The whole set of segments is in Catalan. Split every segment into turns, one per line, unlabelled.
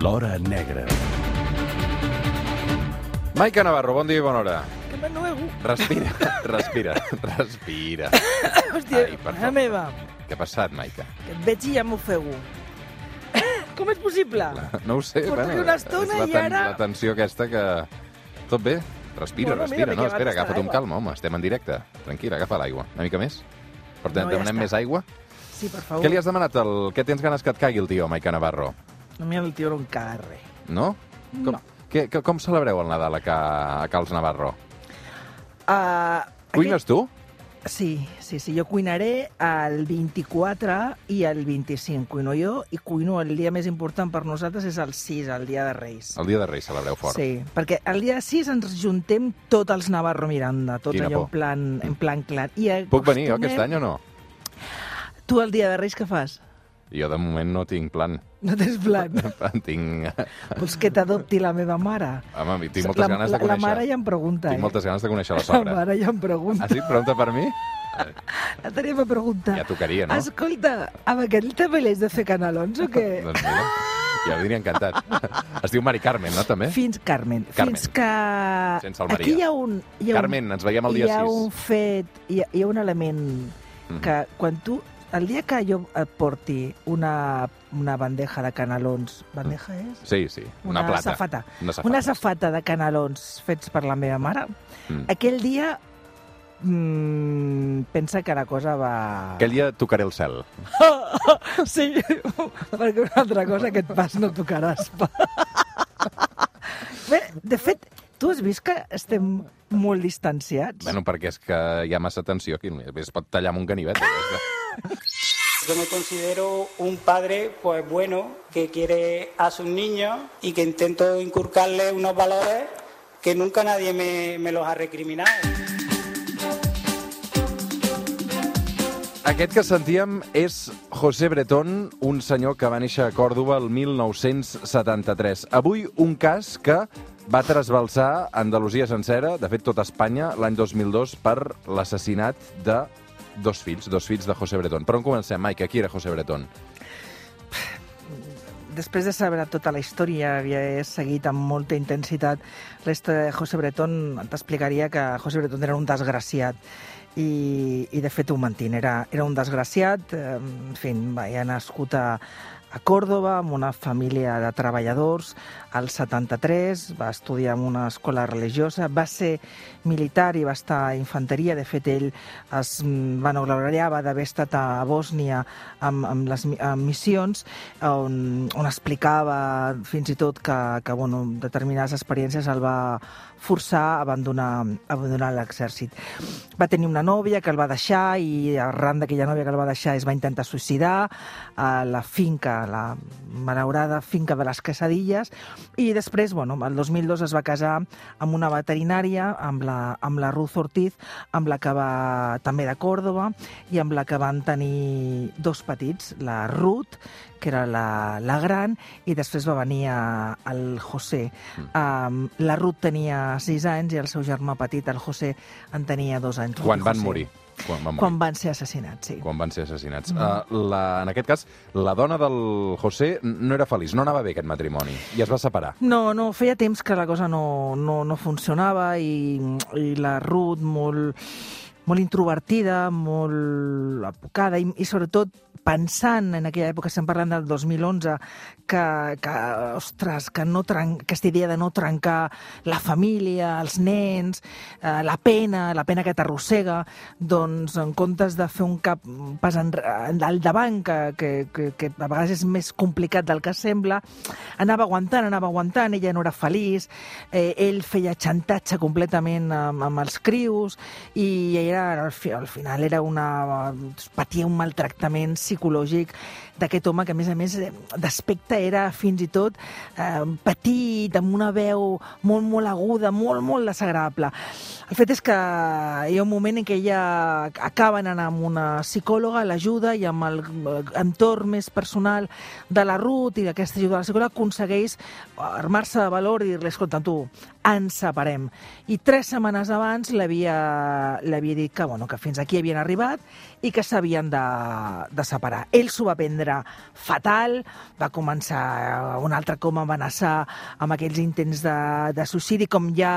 L'Hora Negra.
Maica Navarro, bon dia i bona hora.
Que m'ennuego.
Respira, respira, respira.
Hòstia,
Ai, per
mare
favor.
meva,
Què ha passat, Maica?
que et veig i ja m'ofego. Com és possible?
No ho sé,
Porto
bueno,
una estona
és la,
i
ten-
ara-
la tensió aquesta que... Tot bé? Respira,
Bueno, mira,
respira.
m'he
No,
llevat
espera, agafa't un calma, home. Estem en directe. Tranquil, agafa l'aigua. Una mica més? Per tant,
No, ja
demanem
està.
més aigua?
Sí, per favor.
Què li has demanat? El... Què tens ganes que et caigui el tio, Maica Navarro?
A mi el tio no em caga res.
No? Com,
No.
què, que, com celebreu el Nadal a, Ca, a Cals Navarro?
Uh,
Cuines tu?
Sí, sí, sí. Jo cuinaré el 24 i el 25. Cuino jo i cuino el dia més important per nosaltres és el 6, el dia de Reis.
El dia de Reis celebreu fort.
Sí, perquè el dia 6 ens juntem tots els Navarro Miranda, tots
Quina
allò
por.
en plan, en plan clar. I
Puc venir jo aquest any o no?
Tu el dia de Reis què fas?
Jo de moment no tinc plan.
No tens plan?
tinc...
Vols que t'adopti la meva mare?
Home, tinc moltes
la,
ganes de
la,
conèixer...
La mare ja em pregunta,
Tinc
eh?
moltes ganes de conèixer la
La
sogra.
mare ja em pregunta.
Ah, sí? Pregunta per mi?
La tenim a preguntar.
Ja tocaria, no?
Escolta, amb aquell també l'has de fer canalons o què?
Doncs mira, ja m'hauria encantat. Es diu Mari Carmen, no, també?
Fins, Carmen,
Carmen.
fins que...
Sense el Maria.
Aquí hi ha un... Hi ha
Carmen, ens veiem el
un,
dia
hi ha
6.
un fet, hi ha, hi ha un element
Mhm.
que quan tu... El dia que jo et porti una, una bandeja de canalons... Bandeja és?
Sí, sí, una, plata.
safata.
Una safata.
Una safata de canalons fets per la meva mare.
Mm.
Aquell dia mm, pensa que la cosa va...
Aquell dia tocaré el cel.
Sí, perquè una altra cosa que et pas no tocaràs. Bé, de fet, tu has vist que estem molt distanciats?
Bueno, perquè és que hi ha massa tensió aquí. Es pot tallar amb un ganivet.
Yo me considero un padre, pues bueno, que quiere a sus niños y que intento inculcarles unos valores que nunca nadie me, me los ha recriminado.
Aquest que sentíem és José Bretón, un senyor que va néixer a Còrdoba el 1973. Avui un cas que va trasbalsar Andalusia sencera, de fet tota Espanya, l'any 2002 per l'assassinat de dos fills, dos fills de José Bretón. Per on comencem, Maica? Qui era José Bretón?
Després de saber tota la història, havia seguit amb molta intensitat història de José Bretón, t'explicaria que José Bretón era un desgraciat i, i de fet ho mantén. Era, era un desgraciat, eh, en fi, va, nascut a, a Còrdoba, amb una família de treballadors, al 73, va estudiar en una escola religiosa, va ser militar i va estar a infanteria. De fet, ell es mm, vanagloriava d'haver estat a Bòsnia amb, amb les amb missions, on, on explicava fins i tot que, que bueno, determinades experiències el va forçar a abandonar, abandonar l'exèrcit. Va tenir una nòvia que el va deixar i arran d'aquella nòvia que el va deixar es va intentar suïcidar a la finca, la malaurada finca de les Quesadilles, i després, bueno, el 2002 es va casar amb una veterinària, amb la, amb la Ruth Ortiz, amb la que va també de Còrdoba, i amb la que van tenir dos petits, la Ruth, que era la, la gran, i després va venir a, el José. Um, la Ruth tenia 6 anys i el seu germà petit, el José, en tenia 2 anys.
Quan van
José.
morir? Quan van morir?
Quan van ser assassinats, sí.
quan van ser assassinats. Mm. Uh, la, en aquest cas, la dona del José no era feliç, no anava bé aquest matrimoni, i es va separar.
No, no, feia temps que la cosa no, no, no funcionava i, i la Ruth molt, molt introvertida, molt apocada i, i sobretot pensant en aquella època, estem parlant del 2011, que, que ostres, que no tren... aquesta idea de no trencar la família, els nens, eh, la pena, la pena que t'arrossega, doncs en comptes de fer un cap pas en, al davant, que, que, que, que a vegades és més complicat del que sembla, anava aguantant, anava aguantant, ella no era feliç, eh, ell feia xantatge completament amb, amb els crius i era, al, fi, al final era una, patia un maltractament psicològic d'aquest home que, a més a més, d'aspecte era fins i tot eh, petit, amb una veu molt, molt aguda, molt, molt desagradable. El fet és que hi ha un moment en què ella acaba anant amb una psicòloga, l'ajuda, i amb el entorn més personal de la Ruth i d'aquesta ajuda de la psicòloga aconsegueix armar-se de valor i dir-li, escolta, tu, ens separem. I tres setmanes abans l'havia l'havia dit que, bueno, que fins aquí havien arribat i que s'havien de, de separar. Ell s'ho va prendre fatal, va començar un altre com a amenaçar amb aquells intents de, de suïcidi, com ja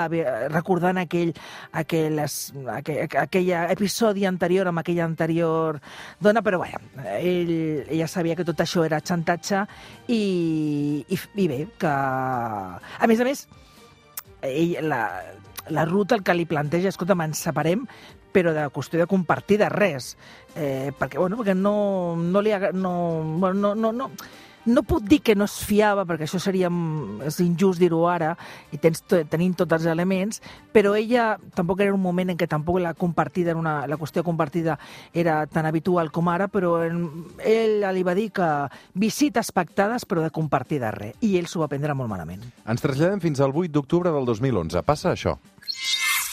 recordant aquell, aquell, aquell, aquell episodi anterior amb aquella anterior dona, però bé, ell, ella sabia que tot això era xantatge i, i, i bé, que... A més a més, ell, la, la ruta el que li planteja, escolta, ens separem, però de qüestió de compartir de res. Eh, perquè, bueno, perquè no, no li... No, bueno, no, no, no, no puc dir que no es fiava, perquè això seria és injust dir-ho ara, i tens, tenint tots els elements, però ella tampoc era un moment en què tampoc la compartida una, la qüestió compartida era tan habitual com ara, però en, ell li va dir que visites pactades però de compartir de res, i ell s'ho va prendre molt malament.
Ens traslladem fins al 8 d'octubre del 2011. Passa això.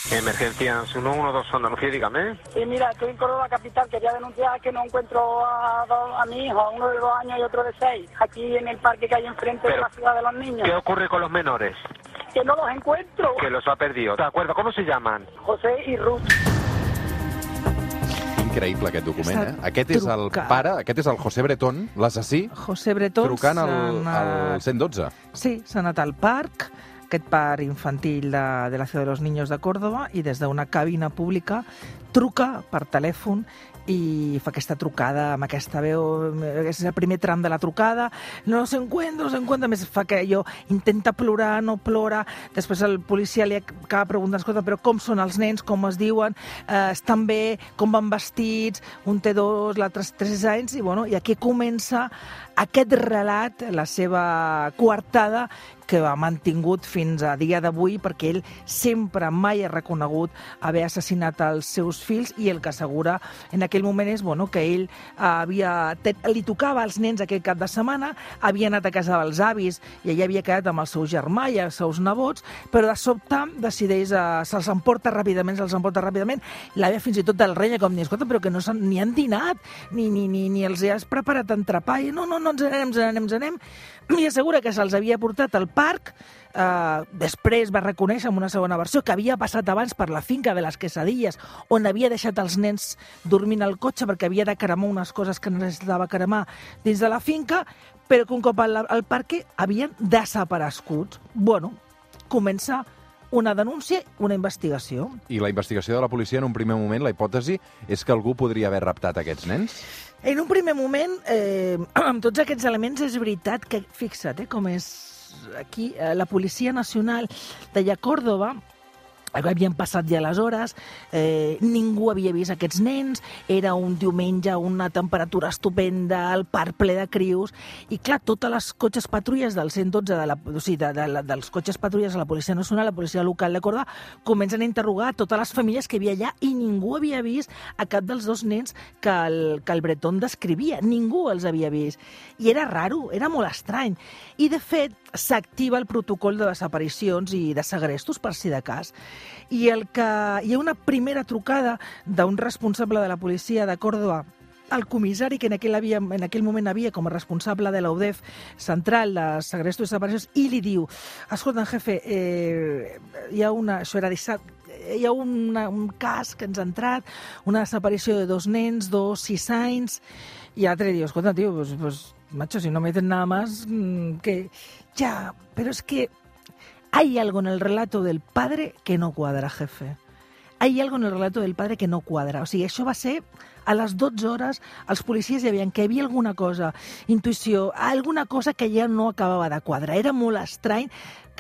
Emergencia 112 Andalucía, dígame.
Sí, mira, estoy en Córdoba Capital. Quería denunciar que no encuentro a, a mi hijo, uno de dos años y otro de seis, aquí en el parque que hay enfrente
Pero,
de la ciudad de los niños.
¿Qué ocurre con los menores?
Que no los encuentro.
Que los ha perdido. ¿De acuerdo? ¿Cómo se llaman?
José y Ruth.
Increïble aquest document, eh? Aquest és el pare, aquest és el José Bretón, l'assassí,
José Bretón
trucant al, al 112.
Sí, s'ha anat al parc, aquest parc infantil de, de la Ciutat de los Niños de Córdoba i des d'una cabina pública truca per telèfon i fa aquesta trucada amb aquesta veu, és el primer tram de la trucada, no se encuentra, no se encuentra, més fa que allò intenta plorar, no plora, després el policia li acaba preguntant, escolta, però com són els nens, com es diuen, eh, estan bé, com van vestits, un té dos, l'altre tres anys, i, bueno, i aquí comença aquest relat, la seva coartada, que ha mantingut fins a dia d'avui perquè ell sempre mai ha reconegut haver assassinat els seus fills i el que assegura en aquell moment és bueno, que ell havia, li tocava als nens aquell cap de setmana, havia anat a casa dels avis i allà havia quedat amb el seu germà i els seus nebots, però de sobte decideix, uh, se'ls emporta ràpidament, se'ls emporta ràpidament, l'àvia fins i tot el renya com ni, escolta, però que no ni han dinat, ni, ni, ni, ni els has preparat entrepà, i no, no, no, ens anem, ens anem, ens anem, i assegura que se'ls havia portat al parc, eh, després va reconèixer en una segona versió que havia passat abans per la finca de les quesadilles, on havia deixat els nens dormint al cotxe perquè havia de cremar unes coses que necessitava cremar dins de la finca, però que un cop al, al havien desaparegut. Bueno, comença una denúncia, una investigació.
I la investigació de la policia, en un primer moment, la hipòtesi és que algú podria haver raptat aquests nens?
En un primer moment, eh, amb tots aquests elements, és veritat que, fixa't, eh, com és aquí, eh, la Policia Nacional de Córdoba havien passat ja les hores, eh, ningú havia vist aquests nens, era un diumenge, una temperatura estupenda, el parc ple de crius, i clar, totes les cotxes patrulles del 112, de la, o sigui, de, de, de, dels cotxes patrulles de la Policia Nacional, la Policia Local de Córdoba, comencen a interrogar totes les famílies que hi havia allà i ningú havia vist a cap dels dos nens que el, que el Breton descrivia, ningú els havia vist. I era raro, era molt estrany. I, de fet, s'activa el protocol de desaparicions i de segrestos, per si de cas i el que hi ha una primera trucada d'un responsable de la policia de Córdoba el comissari que en aquell, havia, en aquell moment havia com a responsable de l'UDEF central de segrestos i desaparicions i li diu, escolta, jefe, eh, hi ha una, això era dissabte, hi ha una, un cas que ens ha entrat, una desaparició de dos nens, dos, sis anys, i l'altre diu, escolta, tio, pues, pues, macho, si no me dicen nada más, mm, que... Ja, però és que Hay algo en el relato del padre que no cuadra, jefe. Hay algo en el relato del padre que no cuadra. O sigui, això va ser a les 12 hores, els policies ja veien que hi havia alguna cosa, intuïció, alguna cosa que ja no acabava de quadrar. Era molt estrany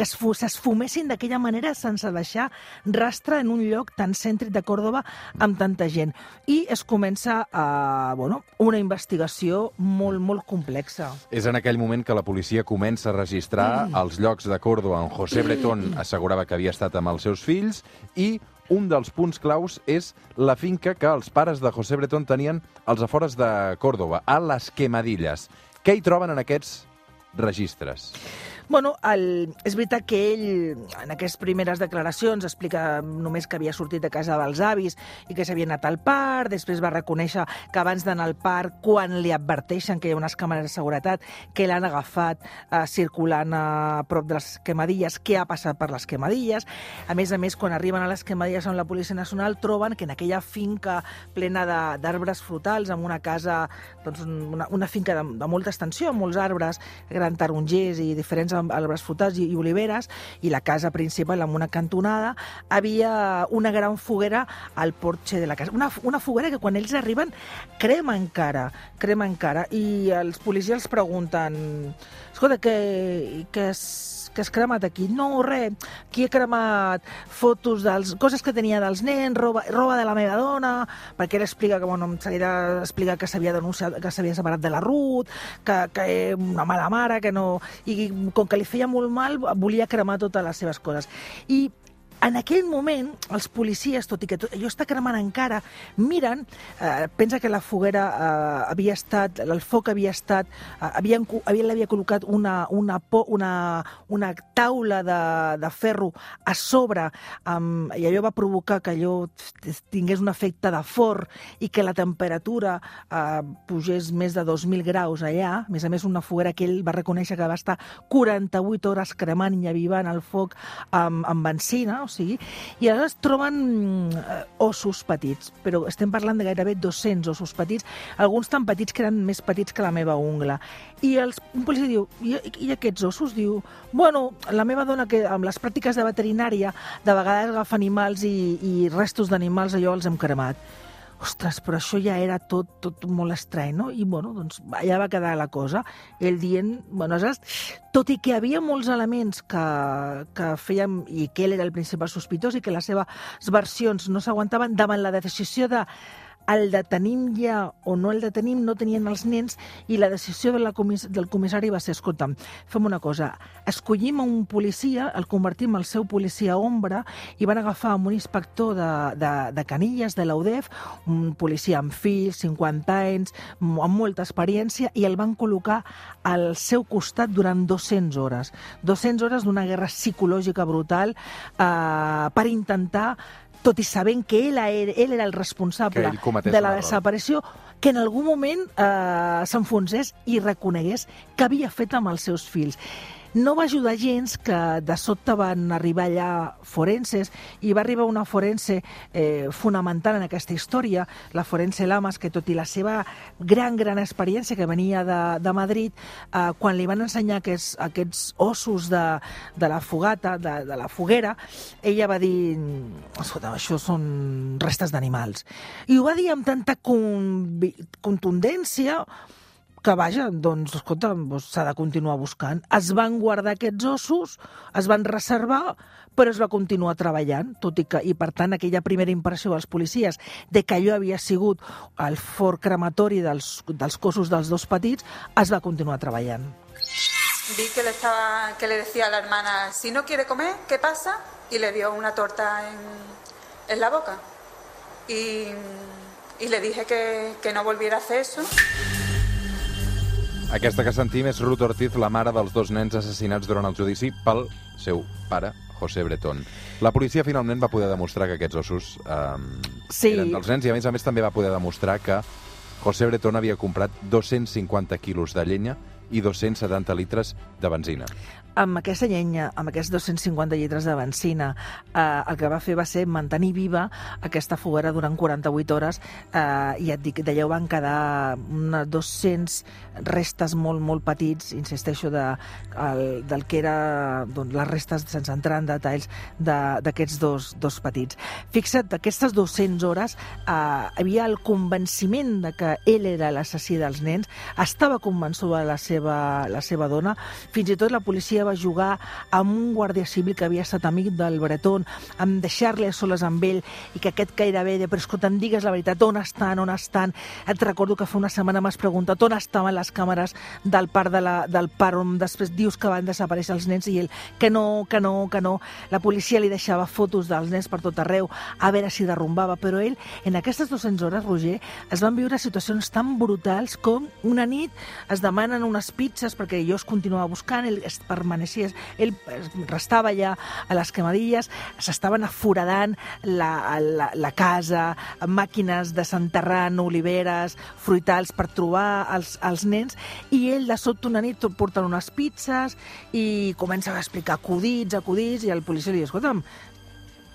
que s'esfumessin d'aquella manera sense deixar rastre en un lloc tan cèntric de Còrdoba amb tanta gent. I es comença a, bueno, una investigació molt, molt complexa.
És en aquell moment que la policia comença a registrar mm. els llocs de Còrdoba on José Bretón assegurava que havia estat amb els seus fills i un dels punts claus és la finca que els pares de José Bretón tenien als afores de Còrdoba, a les Quemadilles. Què hi troben en aquests registres?
Bueno, el, és veritat que ell, en aquestes primeres declaracions, explica només que havia sortit de casa dels avis i que s'havia anat al parc, després va reconèixer que abans d'anar al parc, quan li adverteixen que hi ha unes càmeres de seguretat, que l'han agafat eh, circulant a prop de les quemadilles, què ha passat per les quemadilles. A més a més, quan arriben a les quemadilles amb la Policia Nacional, troben que en aquella finca plena d'arbres frutals, amb una casa, doncs, una, una finca de, de molta extensió, amb molts arbres, gran tarongers i diferents am- arbres frutals i, i oliveres, i la casa principal amb una cantonada, havia una gran foguera al porxe de la casa. Una, una foguera que quan ells arriben crema encara, crema encara, i els policies els pregunten escolta, què, què, has, què has cremat aquí? No, res, aquí he cremat fotos dels coses que tenia dels nens, roba, roba de la meva dona, perquè ell explica que, bueno, se li ha d'explicar que s'havia denunciat, que s'havia separat de la Ruth, que, que és una mala mare, que no... I com que li feia molt mal, volia cremar totes les seves coses. I en aquell moment, els policies, tot i que tot, allò està cremant encara, miren, eh, pensa que la foguera eh, havia estat, el foc havia estat, eh, havien, l'havia col·locat una, una, po, una, una taula de, de ferro a sobre, um, i allò va provocar que allò tingués un efecte de forn i que la temperatura eh, pugés més de 2.000 graus allà. A més a més, una foguera que ell va reconèixer que va estar 48 hores cremant i avivant el foc amb, amb benzina, sigui, i aleshores troben eh, ossos petits, però estem parlant de gairebé 200 ossos petits, alguns tan petits que eren més petits que la meva ungla. I els, un policia diu, I, i aquests ossos? Diu, bueno, la meva dona, que amb les pràctiques de veterinària, de vegades agafa animals i, i restos d'animals, allò els hem cremat. Ostres, però això ja era tot, tot molt estrany, no? I, bueno, doncs, allà va quedar la cosa. Ell dient, bueno, aleshores, tot i que havia molts elements que, que feien, i que ell era el principal sospitós i que les seves versions no s'aguantaven davant la decisió de el detenim ja o no el detenim, no tenien els nens i la decisió de la comis del comissari va ser, escolta'm, fem una cosa, escollim un policia, el convertim al seu policia ombra i van agafar un inspector de, de, de Canilles, de l'UDEF, un policia amb fills, 50 anys, amb molta experiència, i el van col·locar al seu costat durant 200 hores. 200 hores d'una guerra psicològica brutal eh, per intentar tot i sabent que ell era, ell era el responsable
ell
de la desaparició, que en algun moment eh, s'enfonsés i reconegués que havia fet amb els seus fills. No va ajudar gens que de sobte van arribar allà forenses i va arribar una forense eh, fonamental en aquesta història, la forense Lamas, que tot i la seva gran, gran experiència que venia de, de Madrid, eh, quan li van ensenyar aquests, aquests ossos de, de la fogata, de, de la foguera, ella va dir, escolta, això són restes d'animals. I ho va dir amb tanta convi- contundència que vaja, doncs, escolta, doncs, s'ha de continuar buscant. Es van guardar aquests ossos, es van reservar, però es va continuar treballant, tot i que, i per tant, aquella primera impressió dels policies de que allò havia sigut el fort crematori dels, dels cossos dels dos petits, es va continuar treballant.
Vi que le, estaba, que le decía a la hermana, si no quiere comer, ¿qué pasa? Y le dio una torta en, en la boca. Y, y le dije que, que no volviera a hacer eso.
Aquesta que sentim és Ruth Ortiz, la mare dels dos nens assassinats durant el judici pel seu pare, José Bretón. La policia finalment va poder demostrar que aquests ossos eh,
Sí.
eren dels nens i a més a més també va poder demostrar que José Bretón havia comprat 250 quilos de llenya i 270 litres de benzina.
Amb aquesta llenya, amb aquests 250 litres de benzina, eh, el que va fer va ser mantenir viva aquesta foguera durant 48 hores eh, i et dic, d'allà van quedar unes 200 restes molt, molt petits, insisteixo, de, el, del que era doncs, les restes, sense entrar en detalls, de- d'aquests dos, dos petits. Fixa't, aquestes 200 hores eh, havia el convenciment de que ell era l'assassí dels nens, estava convençuda la seva, la seva dona, fins i tot la policia va jugar amb un guàrdia civil que havia estat amic del Breton, amb deixar-li a soles amb ell i que aquest gairebé de, però escolta, em digues la veritat, on estan, on estan? Et recordo que fa una setmana m'has preguntat on estaven les càmeres del parc, de la, del parc on després dius que van desaparèixer els nens i ell que no, que no, que no. La policia li deixava fotos dels nens per tot arreu a veure si derrumbava, però ell en aquestes 200 hores, Roger, es van viure situacions tan brutals com una nit es demanen unes pizzas perquè jo es continuava buscant, ell es permet permaneixies... Ell restava allà a les quemadilles, s'estaven aforadant la, la, la casa, màquines desenterrant oliveres, fruitals per trobar els, els nens, i ell de sobte una nit tot portant unes pizzas i comença a explicar acudits, acudits, i el policia li diu, escolta'm,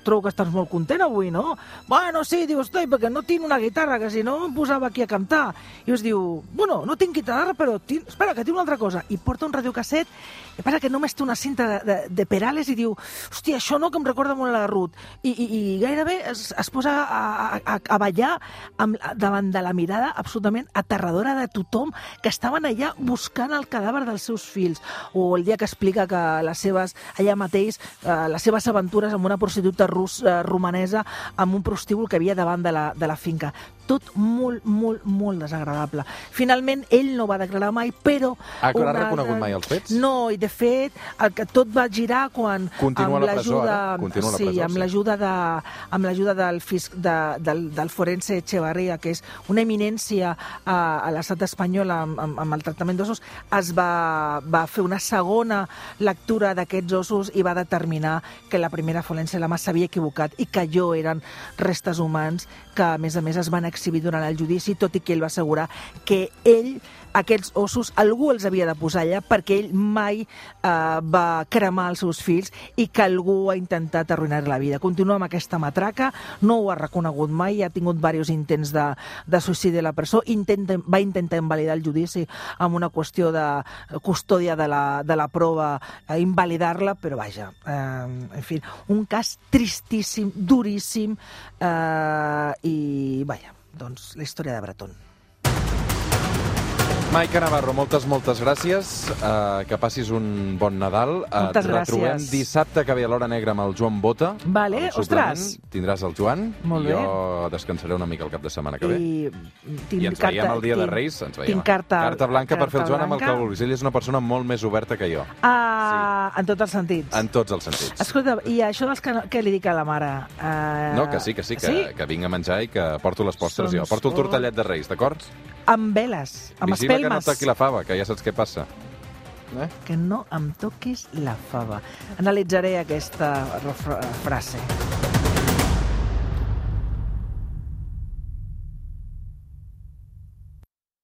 trobo que estàs molt content avui, no? Bueno, sí, diu, estoy, perquè no tinc una guitarra, que si no em posava aquí a cantar. I us diu, bueno, no tinc guitarra, però tinc... espera, que tinc una altra cosa. I porta un radiocasset, i passa que només té una cinta de, de, de Perales i diu, hòstia, això no, que em recorda molt la Ruth. I, i, i gairebé es, es posa a, a, a ballar amb, davant de la mirada absolutament aterradora de tothom que estaven allà buscant el cadàver dels seus fills. O el dia que explica que les seves, allà mateix, eh, les seves aventures amb una prostituta rus, eh, romanesa amb un prostíbul que havia davant de la, de la finca. Tot molt, molt, molt desagradable. Finalment, ell no va declarar mai, però...
Ha, ha
una-
reconegut mai els fets?
No, i de fet, el que tot va girar quan...
Continua
amb
la presó,
l'ajuda-
ara? Continua a la
sí,
presó,
amb
sí.
l'ajuda de, amb l'ajuda del, fisc, de, del, del forense Echevarria, que és una eminència a, a l'estat espanyol amb, amb, amb el tractament d'ossos, es va, va fer una segona lectura d'aquests ossos i va determinar que la primera forense lama s'havia equivocat i que allò eren restes humans que, a més a més, es van exhibir durant el judici, tot i que ell va assegurar que ell aquests ossos algú els havia de posar allà perquè ell mai eh, va cremar els seus fills i que algú ha intentat arruïnar la vida. Continua amb aquesta matraca, no ho ha reconegut mai, ha tingut diversos intents de, de suïcidi a la presó, intenta, va intentar invalidar el judici amb una qüestió de custòdia de la, de la prova, eh, invalidar-la, però vaja, eh, en fi, un cas tristíssim, duríssim, eh, i vaja, doncs la història de Breton.
Maica Navarro, moltes, moltes gràcies. Uh, que passis un bon Nadal. Uh,
Moltes
et retrobem
gràcies.
dissabte que ve a l'hora negra amb el Joan Bota.
Vale, ostres.
Tindràs el Joan.
Molt bé.
jo descansaré una mica el cap de setmana que ve.
I, tinc
I ens veiem el dia de Reis. Ens veiem.
Tinc carta,
carta blanca per fer el Joan amb el que
blanca.
vulguis. Ell és una persona molt més oberta que jo,
Ah, En tots els sentits.
en tots els sentits.
Escolta, i això dels que, no, que li dic a la mare? Uh,
No, que sí, que sí, que,
Sí?
que vinc a menjar i que porto les postres
Són
jo. Porto el tortellet de Reis, d'acord?
Amb veles, amb
Vigila que no toqui la fava, que ja saps què passa. Eh?
que no em toquis la fava. Analitzaré aquesta frase.